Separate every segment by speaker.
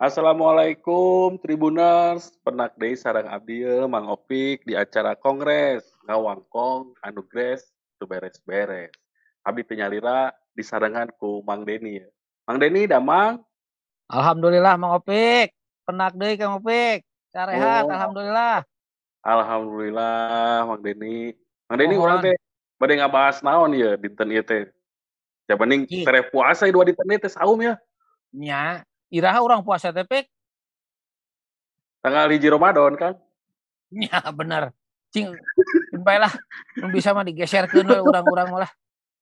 Speaker 1: Assalamualaikum Tribuners, penak deui sareng abdi Mang Opik di acara kongres ngawangkong anu gres teu beres-beres. Abdi teu nyalira disarengan ku Mang Deni. Mang Deni da Mang?
Speaker 2: Alhamdulillah Mang Opik. Penak deui Kang Opik. Sarehat
Speaker 1: Oh,
Speaker 2: alhamdulillah.
Speaker 1: alhamdulillah Mang Deni. Mang Deni urang
Speaker 2: Mohon.
Speaker 1: teh bade ngabahas naon ieu dinten ieu teh? Jabaning
Speaker 2: Ih,
Speaker 1: tere puasa dua dinten ieu teh saum ya.
Speaker 2: nya iraha urang puasa teh Pik.
Speaker 1: Tanggal hiji Ramadan kan.
Speaker 2: Nya bener. Cing bae lah. Bisa mah digeserkeun we urang-urang mah lah.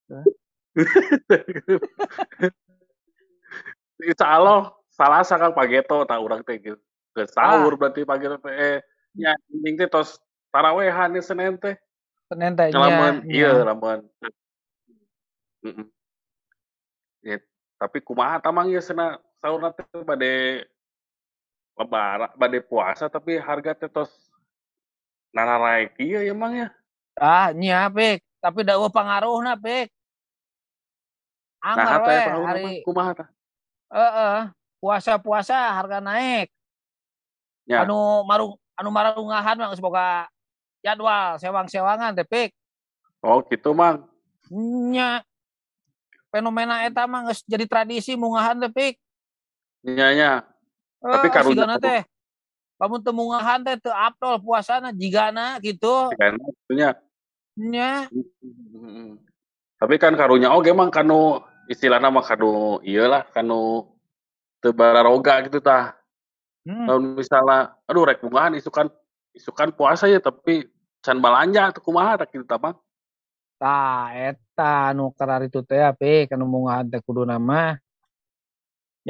Speaker 1: Insya Allah salasa Kang pageto tah urang teh geus
Speaker 2: Ah,
Speaker 1: sahur berarti pageto teh eh nya penting teh tos tarawehan di Senin teh.
Speaker 2: Senin teh nya.
Speaker 1: ieu lamun heeh. Ya, tapi kumaha tah Mang ieu saurna teh bade lebaran bade puasa tapi harga teh tos nanaek ieu ya Mang ya.
Speaker 2: Ah, nya Pik. Tapi da eueuh pangaruhna Pik. Anggar we
Speaker 1: Mang?
Speaker 2: hari
Speaker 1: Kumaha tah?
Speaker 2: heeh. Puasa-puasa harga naik.
Speaker 1: Nya.
Speaker 2: Anu marung anu marungahan mah geus boga jadwal sewang-sewangan teh Pik.
Speaker 1: Oh gitu Mang.
Speaker 2: Nya fenomena eta mah jadi tradisi mungahan teh
Speaker 1: Nya nya. Tapi
Speaker 2: Heeh,
Speaker 1: karunya
Speaker 2: teh lamun teu mungahan teh teu apdol puasana jigana gitu.
Speaker 1: kan nya Mhm. Tapi kan karunya oge Mang kanu istilahna mah kanu ieu lah kanu teu bararoga gitu tah.
Speaker 2: hmm,
Speaker 1: Lamun misalna aduh rek bungahan isukan isukan puasa ya tapi can balanja teu kumaha tak kitu tah Mang.
Speaker 2: tah eta anu kararitu teh Pik anu mungahan teh kuduna mah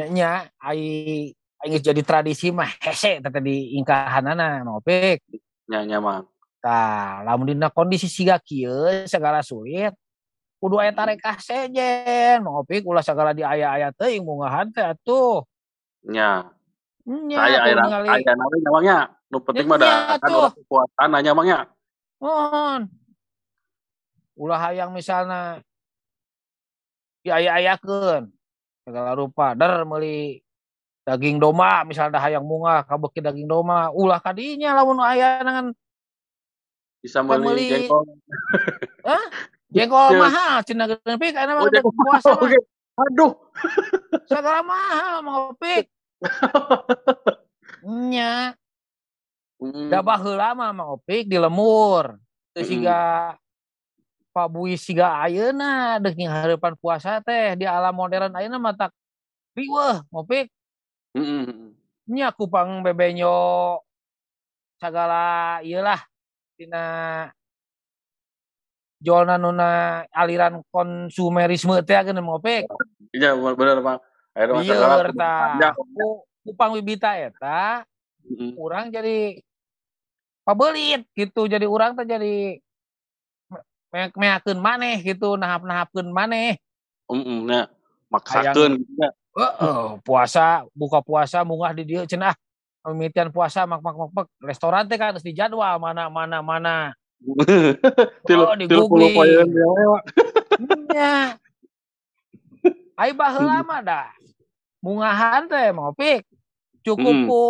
Speaker 2: nya ai ai jadi tradisi mah hese teh di ingkahanana no Pik.
Speaker 1: Nya nya Mang.
Speaker 2: Tah lamun dina kondisi siga kieu sagala sulit kudu aya tarekah sejen Mang Opik ulah sagala diaya-aya teuing mungahan teh atuh.
Speaker 1: Nya.
Speaker 2: Nya
Speaker 1: aya aya nawe nya Mang nya. Nu penting mah da urang puasaan nya Mang nya.
Speaker 2: Mohon. Ulah hayang misalna diaya-ayakeun segala rupa der meuli daging domba misalnya hayang munggah kabeuki daging domba ulah kadinya lamun aya nangan
Speaker 1: Bisa meuli
Speaker 2: meuli
Speaker 1: jengkol.
Speaker 2: hah jengkol
Speaker 1: Nya.
Speaker 2: mahal geuning pik aya
Speaker 1: Oh
Speaker 2: mah
Speaker 1: jengkol
Speaker 2: puasa.
Speaker 1: Aduh.
Speaker 2: sagala mahal mah pik nya
Speaker 1: Hmm.
Speaker 2: baheula mah Mang Opik di lemur teu
Speaker 1: Mhm.
Speaker 2: Pabuis siga ayeuna deuk hareupan puasa teh di alam modern ayeuna mah tak riweuh Opik
Speaker 1: Mhm.
Speaker 2: nya kupang bebenyo sagala ieulah tina jolna nuna aliran konsumerisme teh geuning Opik
Speaker 1: Iya bener. Ayeuna
Speaker 2: tah
Speaker 1: belanja.
Speaker 2: ku kupang bibita eta
Speaker 1: Mhm.
Speaker 2: urang jadi pabelit gitu jadi urang teh jadi meakeun maneh gitu nahap-nahapkeun maneh.
Speaker 1: Mhm, nya.
Speaker 2: hayang
Speaker 1: Maksakeun gitu
Speaker 2: heeh puasa buka puasa munggah di dieu cenah. Mimitian puasa mak mak mak mak. Restoran teh kan geus dijadwal mana mana mana. Oh
Speaker 1: yang lewat.
Speaker 2: nya ai baheula mah dah. Mungahan teh mau pik cukup
Speaker 1: Mhm.
Speaker 2: ku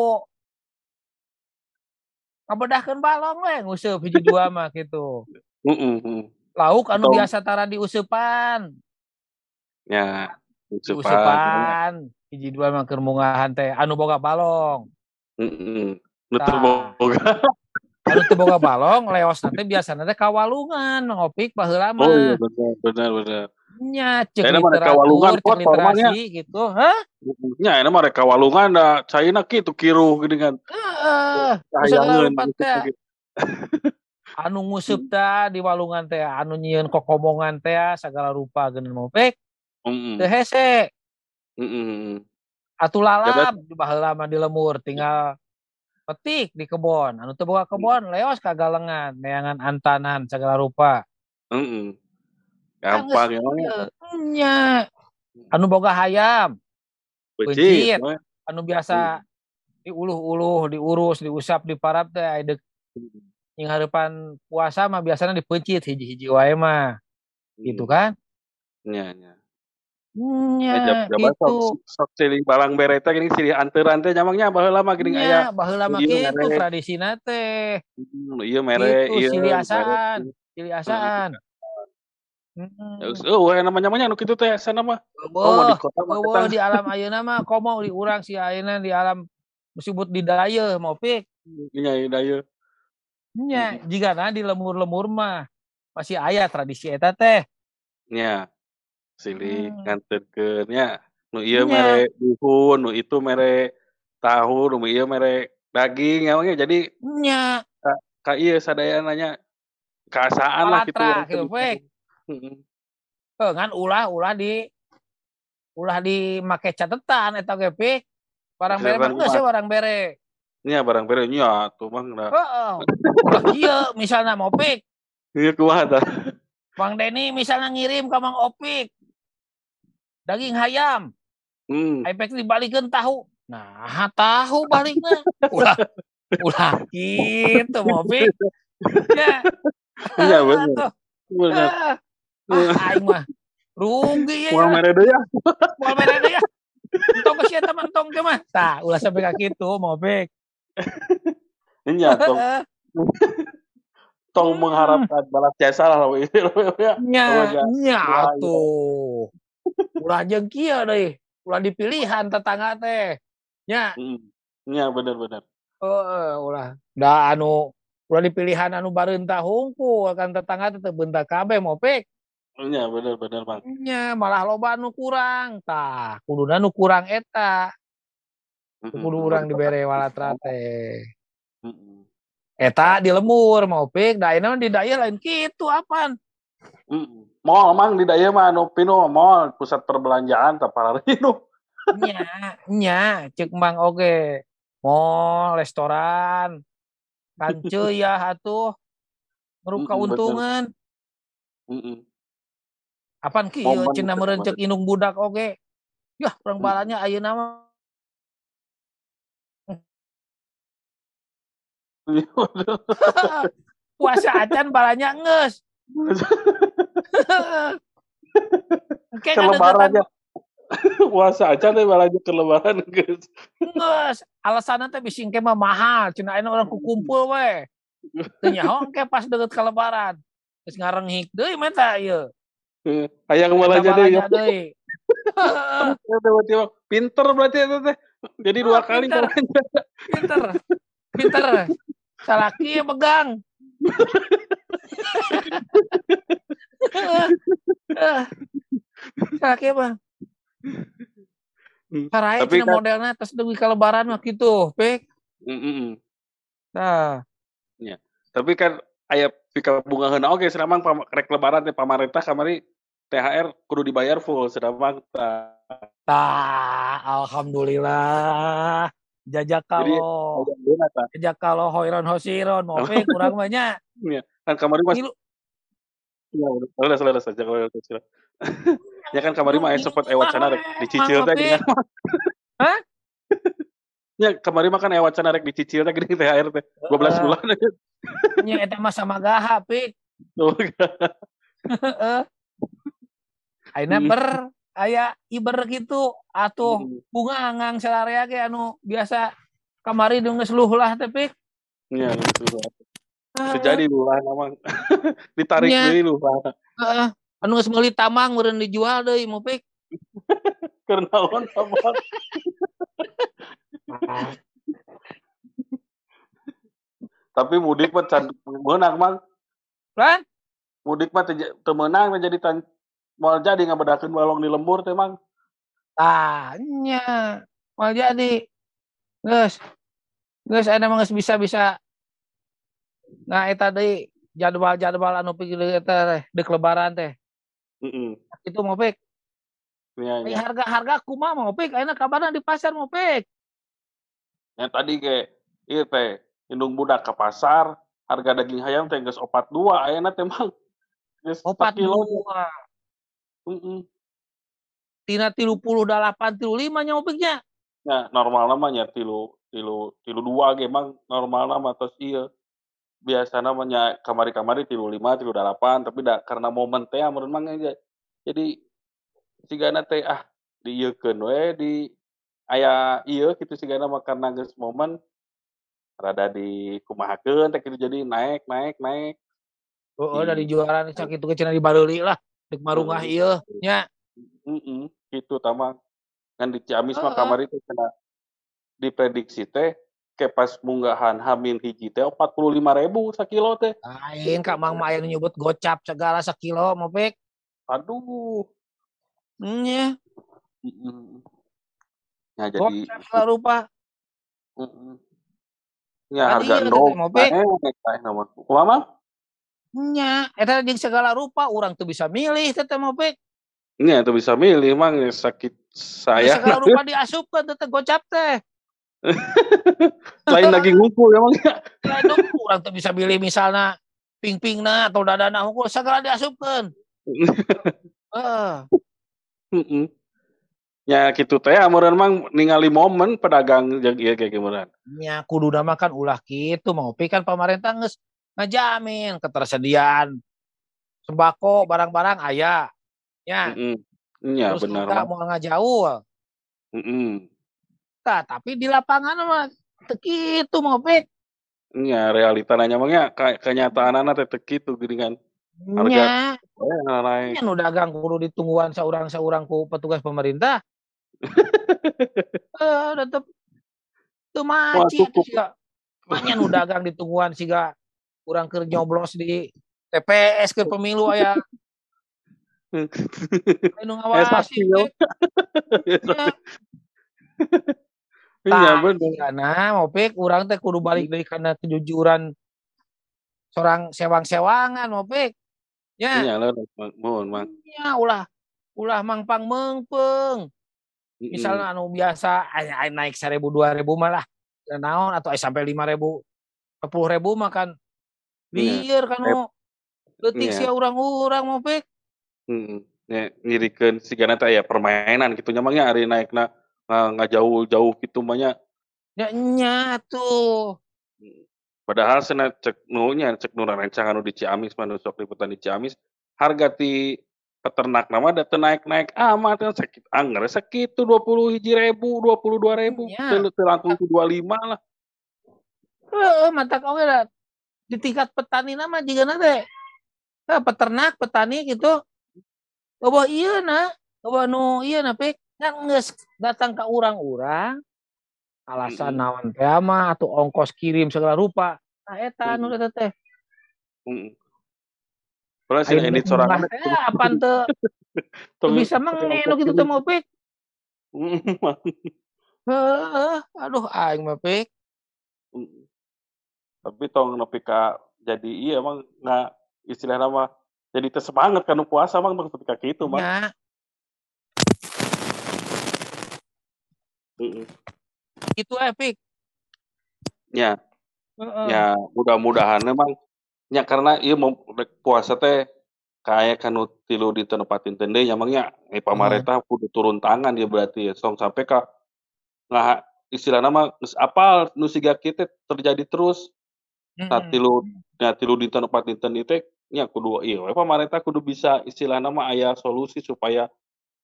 Speaker 2: ngabedahkeun balong we nguseup hiji dua mah gitu
Speaker 1: Mhm, mhm.
Speaker 2: lauk anu biasa tara
Speaker 1: nya usupan.
Speaker 2: diuseupan hiji dua mah keur mungahan teh anu boga balong.
Speaker 1: Nu teu
Speaker 2: tah
Speaker 1: boga.
Speaker 2: anu teu boga balong leos nanti biasana teh kawalungan ngopik baheula
Speaker 1: Oh iya
Speaker 2: mah
Speaker 1: bener bener bener.
Speaker 2: nya cek
Speaker 1: Ayeuna mah kawalungan pot formalnya.
Speaker 2: gitu hah.
Speaker 1: Nya ayeuna mah rek kawalungan da caina kitu kiruh geuningan.
Speaker 2: heeh ku sagala Anu nguseup teh di walungan teh anu nyieun kokomongan teh sagala rupa geuning ngopik
Speaker 1: Mhm.
Speaker 2: teu hese. Atuh
Speaker 1: Ya
Speaker 2: lalap di baheula mah di lemur tinggal petik di kebon. Anu teu boga kebon leos ka galengan neangan antanan segala rupa. Geus
Speaker 1: Gampang ya ya.
Speaker 2: nya. Anu boga hayam.
Speaker 1: Beujit mah.
Speaker 2: anu biasa diuluh-uluh diurus diusap diparab teh. Yang hareupan puasa mah biasana dipencit hiji-hiji wae mah gitu
Speaker 1: Mhm.
Speaker 2: kan
Speaker 1: Nya nya.
Speaker 2: Nya gitu.
Speaker 1: Sok, sok silih balang bere teh geuning silih anteuran teh nyamangnya baheula mah geuning aya.
Speaker 2: baheula mah kitu tradisina teh.
Speaker 1: Hmm, ieu mere
Speaker 2: ieu. Silih asaan, silih asaan.
Speaker 1: Heeh. Eueuh namanya-namanya anu kitu teh sana mah.
Speaker 2: Oh, di kota mah di alam ayeuna mah komo di urang si ayeuna di alam disebut di daya mau pik.
Speaker 1: Iya, di daya.
Speaker 2: Nya, jika nah di lemur-lemur mah masih ayah tradisi eta teh.
Speaker 1: Nya silih hmm. nganterkeun nya nu ieu mere bihun nu itu mere tahu nu ieu mere daging ya jadi
Speaker 2: nya
Speaker 1: ka, ka ieu sadayana nya kaasaan lah gitu
Speaker 2: fek oh, ngan ulah ulah di ulah di make catatan eta ge pik barang bere geus barang bere
Speaker 1: nya barang bere nya tuh mah
Speaker 2: heeh. Ulah ieu misalna mau pik
Speaker 1: ieu kumaha tah
Speaker 2: Bang Denny misalnya ngirim ke Mang Opik. Daging hayam hmm. efek dibalikin tahu. Nah tahu baliknya. Ulah ulah gitu mobil ya.
Speaker 1: Iya benar benar
Speaker 2: ah aing mah rugi ya.
Speaker 1: Mual mereda ya.
Speaker 2: Mual mereda ya. Tong ke siapa teman tong mah tak ulah sampai kayak gitu mobil
Speaker 1: iya tong tong mengharapkan balas jasa lah
Speaker 2: ini nya nya tuh ulah jeung kieu deui ulah dipilihan tetangga teh. Nya
Speaker 1: nya bener-bener
Speaker 2: heeh ulah. Da anu ulah dipilihan anu bareunta hungkul kan tetangga teh bentak kabeh mopek.
Speaker 1: Nya bener-bener bang.
Speaker 2: Nya malah loba anu kurang tah. Kuduna nu kurang eta kudu urang dibere walatra teh eta di lemur mau pik da di daya lain gitu apaan
Speaker 1: Mall emang di daya mah anu pinu mall pusat perbelanjaan tapal itu.
Speaker 2: Nya, nya cek mang oke. Mall, restoran. Kancu ya atuh. Meruka untungan.
Speaker 1: Heeh.
Speaker 2: Apaan ki cenah meureun cek indung budak oge. Yah, perang balanya ayeuna mah puasa acan balanya nges.
Speaker 1: Ke lebarannya puasa aja deh malah ke lebaran guys
Speaker 2: guys alasannya teh bising mah mahal. Cina ini orang kukumpul we ternyaho ke pas deket ke lebaran terus ngareng deh meta iya
Speaker 1: ayang malah jadi ya pinter berarti itu teh. Jadi dua kali
Speaker 2: pinter. pinter. Pinter salaki ya pegang Kakek bang. Karai Tapi kan, modelnya terus demi kelebaran mah gitu, pek.
Speaker 1: Mm Nah. Ya. Tapi kan ayah pika bunga hena oke sedamang rek lebaran teh pamarentah kamari THR kudu dibayar full sedamang
Speaker 2: tah. Tah, alhamdulillah. Jajak kalau jajak kalau hoiron hosiron mau kurang banyak.
Speaker 1: Iya, kan kamari mas. Iya, udah selesai saja kalau udah ya kan kamari mah sempat ewat sana rek dicicil teh gini. Hah? Ya kamari mah kan ewat sana rek dicicil teh gini THR teh 12 bulan.
Speaker 2: Nya eta mah sama gaha, Pik. Oh. Aina hmm. ber aya iber gitu atuh hmm. bunga ngang selarea ge anu biasa kamari geus luh lah teh Pik.
Speaker 1: Iya, luh. Terjadi luh lah namang. Ditarik deui luh lah.
Speaker 2: Heeh anu geus meuli tamang meureun dijual deui mupik
Speaker 1: keur naon tamang tapi mudik mah can meunang mang
Speaker 2: kan
Speaker 1: mudik mah teu meunang moal jadi ngabedakeun balong di lembur teh mang
Speaker 2: ah nya moal jadi geus geus aya mah bisa-bisa nah eta deui jadwal-jadwal anu pikir teh dek lebaran teh Mm Itu mau pek. Ya, ya. Harga-harga kuma mau pek. Aina kabarnya di pasar mau pek.
Speaker 1: Yang tadi ke iya teh indung budak ke pasar harga daging ayam teh geus opat dua ayeuna teh mang
Speaker 2: geus opat kilo dua. Tina tilu puluh delapan tilu lima nya opiknya.
Speaker 1: Ya normal namanya tilu tilu tilu dua ge mang normal nama terus iya. Biasa namanya kamari-kamari tilu lima tilu delapan tapi dah karena momen teh menurut mang aja jadi sigana teh ah diieukeun we di aya ieu kitu sigana mah karena geus momen rada dikumahakeun teh kitu jadi naik naik naik
Speaker 2: Heeh, dari
Speaker 1: di
Speaker 2: jualan sakitu ke cenah dibareuli lah dek marungah
Speaker 1: heeh,
Speaker 2: ieu nya.
Speaker 1: heeh, kitu tah mah kan di Ciamis mah
Speaker 2: Heeh.
Speaker 1: kamari teh cenah diprediksi teh ke pas munggahan Hamin hiji teh 45.000 sakilo teh.
Speaker 2: Lain Kak Mang mah aya nu nyebut gocap segala sakilo mah pek.
Speaker 1: Aduh.
Speaker 2: Nya.
Speaker 1: Mm-mm. Ya jadi
Speaker 2: Gocap segala rupa.
Speaker 1: mm-mm. Ya harga
Speaker 2: teh mah pek.
Speaker 1: Kumaha?
Speaker 2: Nya, eta jeung segala rupa urang teu bisa milih teh mah pek.
Speaker 1: Nya itu bisa milih Mang ya sakit saya.
Speaker 2: segala rupa diasupkeun teh gocap teh.
Speaker 1: Lain lagi ngumpul ya Mang ya.
Speaker 2: Lain dong urang teu bisa milih misalna ping-pingna atau dadana hungkul segala diasupkeun. Heeh.
Speaker 1: Heeh. Ya gitu teh amureun Mang ningali momen pedagang jeung ieu kayak gimana.
Speaker 2: Nya kuduna mah kan ulah kitu mau pi kan pamarentah geus ngajamin ketersediaan sembako barang-barang aya. Nya.
Speaker 1: Heeh. Nya
Speaker 2: Terus
Speaker 1: bener
Speaker 2: harga
Speaker 1: Mang.
Speaker 2: moal ngajauh.
Speaker 1: Heeh.
Speaker 2: Tah, tapi di lapangan mah teu kitu mah pek.
Speaker 1: Nya realita nanya Mang ya ka kenyataanana teh geuningan. Harga
Speaker 2: Nya.
Speaker 1: we naik.
Speaker 2: Nya nu dagang kudu ditungguan saurang-saurang ku petugas pemerintah. Eh, tetep
Speaker 1: Moal
Speaker 2: maci atuh
Speaker 1: cukup.
Speaker 2: siga. Manya nu dagang ditungguan siga urang keur nyoblos di TPS keur pemilu aya anu ngawasi
Speaker 1: yo. Iya bener.
Speaker 2: sigana mau pek urang teh kudu balik deui kana kejujuran sorang sewang-sewangan mau pek. Nya.
Speaker 1: Iya Mang, nuhun Mang.
Speaker 2: Nya ulah ulah mangpang meungpeung.
Speaker 1: Heeh.
Speaker 2: Misalna anu biasa naik 1.000 2.000 mah lah teu naon atau sampai 5.000 10.000 mah kan
Speaker 1: Iya.
Speaker 2: Lieur kan leutik
Speaker 1: iya.
Speaker 2: sia urang-urang mah pek.
Speaker 1: Heeh. Nya ngirikeun sigana teh aya permainan kitu nya Mang nya ari naekna nga ngajauh-jauh kitu mah nya.
Speaker 2: Ya nya atuh.
Speaker 1: Heeh. Padahal cenah cek nu nya cek nu rarencang anu di Ciamis mah sok liputan di Ciamis, harga ti peternakna mah da teu naek-naek amat kan sakit angger sakitu 20.000, 22.000
Speaker 2: Nya.
Speaker 1: teu teu langkung tu 25 lah.
Speaker 2: Heeh, matak oge da di tingkat petanina mah jigana teh eh, peternak, petani gitu eueuh ieuna, eueuh nu ieuna pek kan geus datang ka urang-urang alasan
Speaker 1: Heeh.
Speaker 2: naon teh mah atuh ongkos kirim segala rupa. Nah eta eta teh. Aya
Speaker 1: cenah
Speaker 2: nu
Speaker 1: sorangan
Speaker 2: teh apaan teu teu
Speaker 1: tong
Speaker 2: bisa
Speaker 1: pakai
Speaker 2: menge
Speaker 1: ongkos
Speaker 2: nu kitu teh
Speaker 1: kirim.
Speaker 2: mah pek.
Speaker 1: Heeh, Mang.
Speaker 2: Heeh, aduh aing mah pek.
Speaker 1: Tapi tong nepi ka jadi ieu Mang nga istilahna mah jadi teu semangat kanu puasa Mang tong nepi ka kitu Mang.
Speaker 2: Nya.
Speaker 1: Heeh.
Speaker 2: Kitu aya pik.
Speaker 1: Nya.
Speaker 2: Heeh.
Speaker 1: Ya mudah-mudahan Mang nya karena ieu mau puasa teh kaaya kanu tilu dinten opat dinten deui nya Mang nya. Eh
Speaker 2: Heeh.
Speaker 1: pamarentah kudu turun tangan ieu berarti ya tong sampe ka ngaha istilahna mah geus apal nu siga kieu teh terjadi terus. Nah
Speaker 2: Mhm.
Speaker 1: tilu nya tilu dinten opat dinten teh nya kudu ieu we pamarentah kudu bisa istilahna mah aya solusi supaya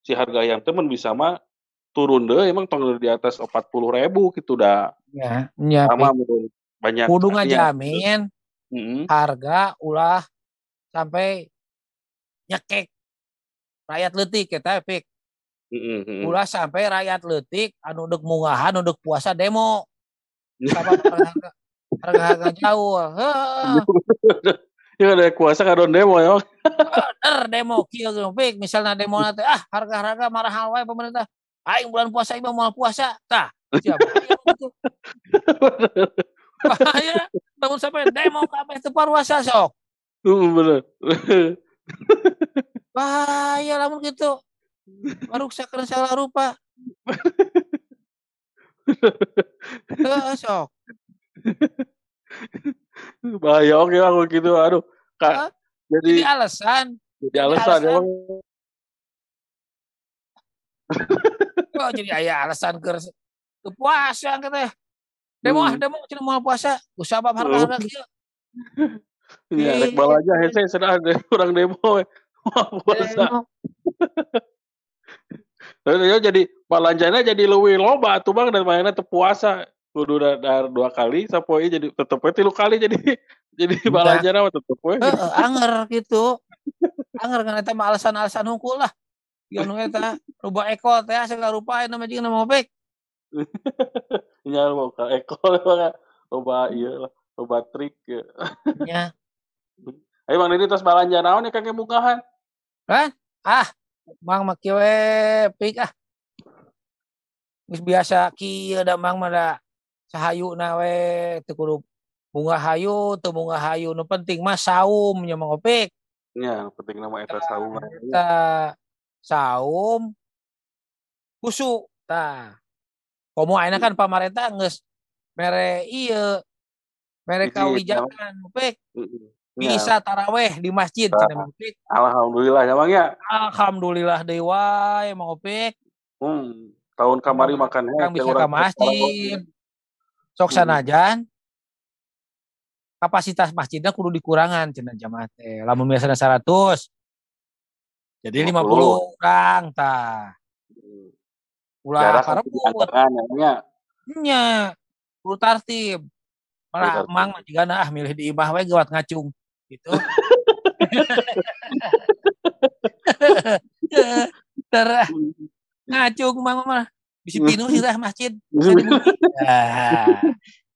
Speaker 1: si harga ayam teh mun bisa mah turun deui emang tong di atas 40.000 kitu da.
Speaker 2: Nya, nya
Speaker 1: Sama
Speaker 2: pik.
Speaker 1: mun banyak
Speaker 2: Kudu ngajamin
Speaker 1: heeh.
Speaker 2: harga ulah sampai nyekek rakyat eta pik.
Speaker 1: Heeh heeh.
Speaker 2: Ulah sampai rakyat leutik anu deuk mungahan, anu deuk puasa demo. harga-harga jauh.
Speaker 1: Ieu ada kuasa kadon demo ya.
Speaker 2: Bener demo kieu pik misalna demona teh ah harga-harga marahal wae pemerintah. Aing bulan puasa ieu moal puasa. Tah, siap. Bahaya lamun sampai demo kabeh teu paruasa sok.
Speaker 1: Heeh, bener.
Speaker 2: Bahaya lamun kitu. Ngaruksakeun segala rupa. Heeh, sok.
Speaker 1: Bahaya lah kalau gitu aduh Kak jadi
Speaker 2: Jadi alasan
Speaker 1: jadi
Speaker 2: jadi
Speaker 1: alasan
Speaker 2: alasan.
Speaker 1: emang.
Speaker 2: Oh, jadi aya alasan keur teu puasa teh. Demo
Speaker 1: Hmm.
Speaker 2: demo cenah moal puasa. Ku sabab harga-harga kieu.
Speaker 1: Iya rek
Speaker 2: Gitu.
Speaker 1: hese cenah de urang demo moal puasa. Ya jadi balanjana jadi lebih loba tuh bang dan mainnya terpuasa kudu dar dua kali sapoe jadi tetep we tilu kali jadi jadi
Speaker 2: Iya.
Speaker 1: balanjana mah tetep we.
Speaker 2: Heeh, anger gitu. Anger kan eta mah alasan-alasan hungkul lah. Ya nu eta loba eko teh segala rupa aya nama jeung nama opek.
Speaker 1: Nya mau ka ekol mah loba ieu lah, loba trik ya.
Speaker 2: Nya.
Speaker 1: Ayo Bang Didi tos balanja naon ya kake mugahan?
Speaker 2: Ah, Mang mah kieu we pik ah. Geus biasa kieu da Mang mah da sahayuna we teu kudu bunga hayu, teu bunga hayu, nu penting mah saum nya Mang Opek.
Speaker 1: Nya penting nama eta saung.
Speaker 2: Eta saum husu tah. Komo ayeuna kan pamarentah geus mere ieu mere kawijakan
Speaker 1: Heeh. Nya,
Speaker 2: bisa taraweh di masjid cenah Mang Opek.
Speaker 1: alhamdulillah ya Bang ya.
Speaker 2: Alhamdulillah deui wae Mang Opek.
Speaker 1: Hmm, tahun kamari
Speaker 2: Urang-
Speaker 1: makan
Speaker 2: Urang bisa ke masjid. Sok
Speaker 1: Hmm.
Speaker 2: sanajan kapasitas masjidnya kudu dikurangan cenah jamaah teh. Lamun biasana 100 jadi 50
Speaker 1: 50.
Speaker 2: urang tah. Ulah karebut.
Speaker 1: antaran ya ya.
Speaker 2: Nya, kudu tartib. Malah emang jigana ah milih di imah we gawat ngacung gitu. Ter ngacung mang mah bisi pinuh sih lah masjid. Bisa dibumi. Ah,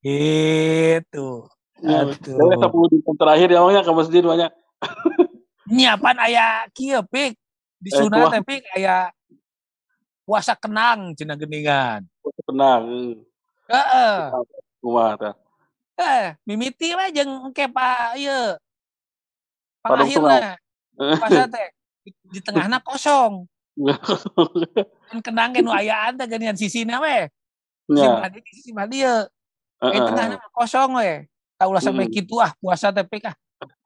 Speaker 2: gitu.
Speaker 1: Ya,
Speaker 2: Aduh.
Speaker 1: sepuluh di terakhir ya Bang ya ke masjid banyak.
Speaker 2: Nyiapan aya kieu pik di
Speaker 1: Eh,
Speaker 2: sunat teh pik aya puasa kenang cenah geuningan.
Speaker 1: Tenang.
Speaker 2: Heeh.
Speaker 1: Kumaha tah.
Speaker 2: Eh, mimiti we jeung engke pa ieu. Pangakhirna puasa teh di, di tengahna kosong. Kan kenang nu ayaan teh geunian sisina we. Sisi mah dieu, sisi mah dieu. Eh mah kosong we. Tah ulah sampai
Speaker 1: Mm.
Speaker 2: kitu ah puasa teh pik ah.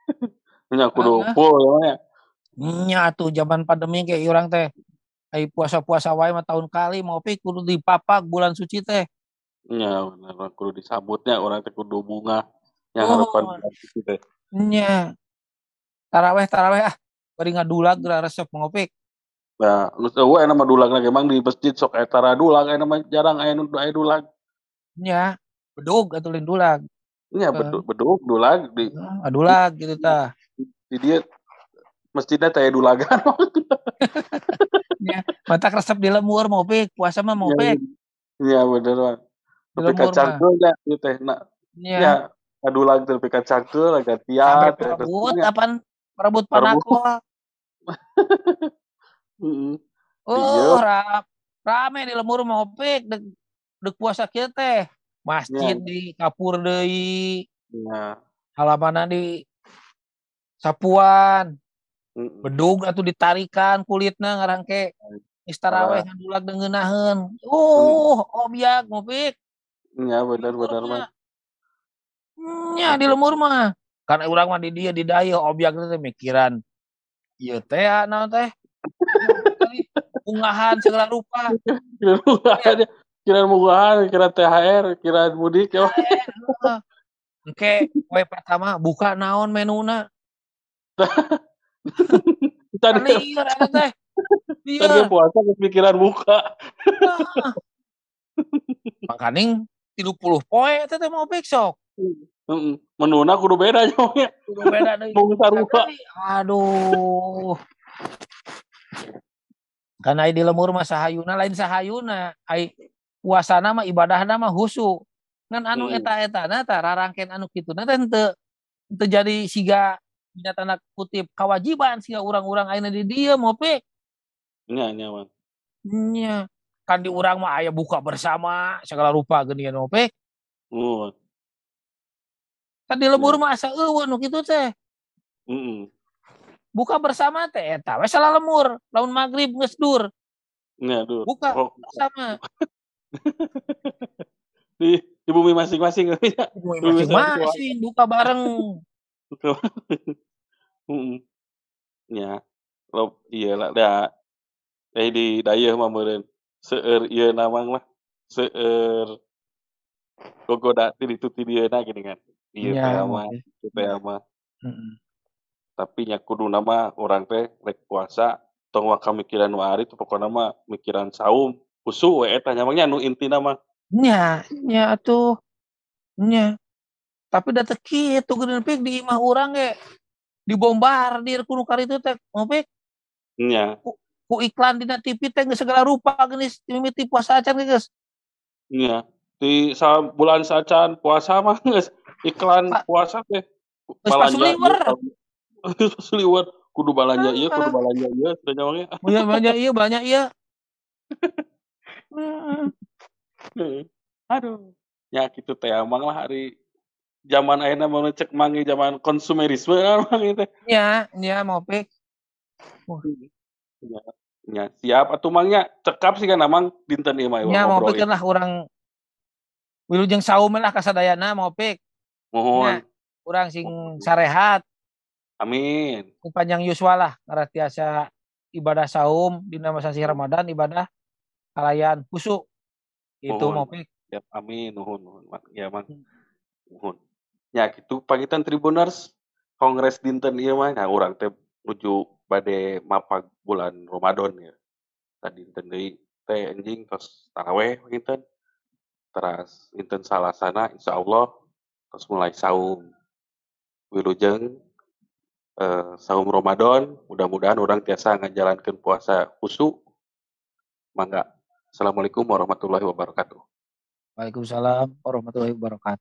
Speaker 1: Nya kudu full ya ya.
Speaker 2: Nya tuh zaman pandemi kayak urang teh. Ai puasa-puasa wae mah tahun kali mau pik kudu dipapak bulan suci teh.
Speaker 1: Nya bener kudu disambutnya orang teh kudu bunga yang
Speaker 2: Oh.
Speaker 1: harapan gitu teh.
Speaker 2: Nya. Taraweh taraweh ah. Bari ngadulag resep ngopik.
Speaker 1: Nah, lu eueuh aya mah dulag lagi emang di masjid sok aya tara dulag aya mah jarang aya nu aya dulag.
Speaker 2: Nya. Bedug lain dulag.
Speaker 1: Nya
Speaker 2: Heeh.
Speaker 1: bedug bedug dulag di
Speaker 2: Adulag gitu tah.
Speaker 1: di dia masjidnya teh aya dulagan.
Speaker 2: Matak resep di lemur mau pik, puasa mah mau pik.
Speaker 1: Iya bener mah.
Speaker 2: Di
Speaker 1: Tapi kacang
Speaker 2: mah.
Speaker 1: teh nya ieu teh na
Speaker 2: Nya.
Speaker 1: nya adulag teh tapi kacang teh
Speaker 2: Sampai
Speaker 1: gantian
Speaker 2: perebut
Speaker 1: resepnya.
Speaker 2: apaan? Perebut
Speaker 1: Perebut.
Speaker 2: Oh, ra rame di lemur mau pik deg deg puasa kieu teh. Masjid
Speaker 1: Nya.
Speaker 2: di kapur deui,
Speaker 1: Nya.
Speaker 2: halamanna di sapuan,
Speaker 1: Heeh.
Speaker 2: bedug atuh ditarikan kulitna ngarangke geus taraweh ngadulag deungeunnaheun. Uh, objak mau pik.
Speaker 1: Nya bener bener mah.
Speaker 2: Nya di lemur mah. Karena urang mah di dia di daya objek teh mikiran. Ieu teh naon teh? Unggahan segala rupa.
Speaker 1: Kira mugahan ya. Kira mugahan, kira THR, kira mudik ya.
Speaker 2: Heeh. Engke poe pertama buka naon menuna.
Speaker 1: Tadi
Speaker 2: eta teh.
Speaker 1: tadi puasa kepikiran buka.
Speaker 2: Heeh. Makaning 30 poe eta teh mau besok.
Speaker 1: Menuna kudu beda nya. Bang, ya.
Speaker 2: Kudu beda
Speaker 1: sarupa.
Speaker 2: Aduh. Karena di lemur mah sahayuna lain sahayuna. Ai puasana mah ibadahna mah husu. Ngan anu
Speaker 1: Hmm.
Speaker 2: eta-etana tah rarangkeun anu kituna teh henteu henteu jadi siga tanda kutip kewajiban siga urang-urang ayeuna di dieu mope.
Speaker 1: Nya nya Bang.
Speaker 2: Nya. Kan di urang mah aya buka bersama segala rupa geunian mope.
Speaker 1: Oh.
Speaker 2: Kan di lembur mah asa eueuh nu kitu teh.
Speaker 1: Heeh.
Speaker 2: Buka bersama teh eta we salah lemur. Lamun magrib geus dur, buka
Speaker 1: Oh,
Speaker 2: bersama.
Speaker 1: di di bumi masing-masing ya. Bumi
Speaker 2: Masing-masing buka bareng.
Speaker 1: Nya. Lo iya lah da eh di dayeuh mah meureun seueur ieu namang mah seueur gogoda ti ditu ti dieuna gini kan.
Speaker 2: Nya,
Speaker 1: mah, teh mah. Tapi nya kuduna mah urang teh rek puasa tong waka mikiran nu ari teh pokona mah mikiran saum, husu we eta nya mah nu intina mah.
Speaker 2: Nya, nya atuh. Nya. Tapi da teu kitu geuning pik di imah urang ge dibombardir ku nu karitu teh, Pik.
Speaker 1: Nya.
Speaker 2: Ku, ku iklan dina TV teh geus segala rupa geunis mimiti puasa acan geus.
Speaker 1: Nya. Di sa bulan sacan puasa mah geus iklan
Speaker 2: Pa-
Speaker 1: puasa teh
Speaker 2: Geus pasuliwer.
Speaker 1: Pasuliwer. Kudu balanja ieu, kudu
Speaker 2: Ah.
Speaker 1: balanja ieu, teh nya mah ge.
Speaker 2: Banyak banyak iya, banyak iya.
Speaker 1: Aduh. Ya kitu teh amang lah hari zaman ayeuna mah nu cek mangi zaman konsumerisme mang teh.
Speaker 2: Nya, nya mau pik.
Speaker 1: Ya, ya siap atuh mangnya cekap sih kan amang dinten ieu mah
Speaker 2: Nya mau pik lah urang wilujeng saum lah kasadayana mau pik.
Speaker 1: Mohon.
Speaker 2: Nya, urang sing sarehat
Speaker 1: Amin.
Speaker 2: panjang yuswa lah tiasa ibadah saum dina masa si Ramadan ibadah kalayan husu. Itu mau pik.
Speaker 1: Ya, amin nuhun nuhun. Ya mang. Nuhun. Ya gitu pangitan Tribuners Kongres dinten ieu mah nya urang teh nuju bade mapag bulan Ramadan ya. Tadi dinten deui teh anjing tos taraweh pangitan. Teras dinten salasana insyaallah tos mulai saum. Wilujeng eh, saum Ramadan, mudah-mudahan orang tiasa ngajalankeun puasa khusyuk. Mangga. Assalamualaikum warahmatullahi wabarakatuh.
Speaker 2: Waalaikumsalam warahmatullahi wabarakatuh.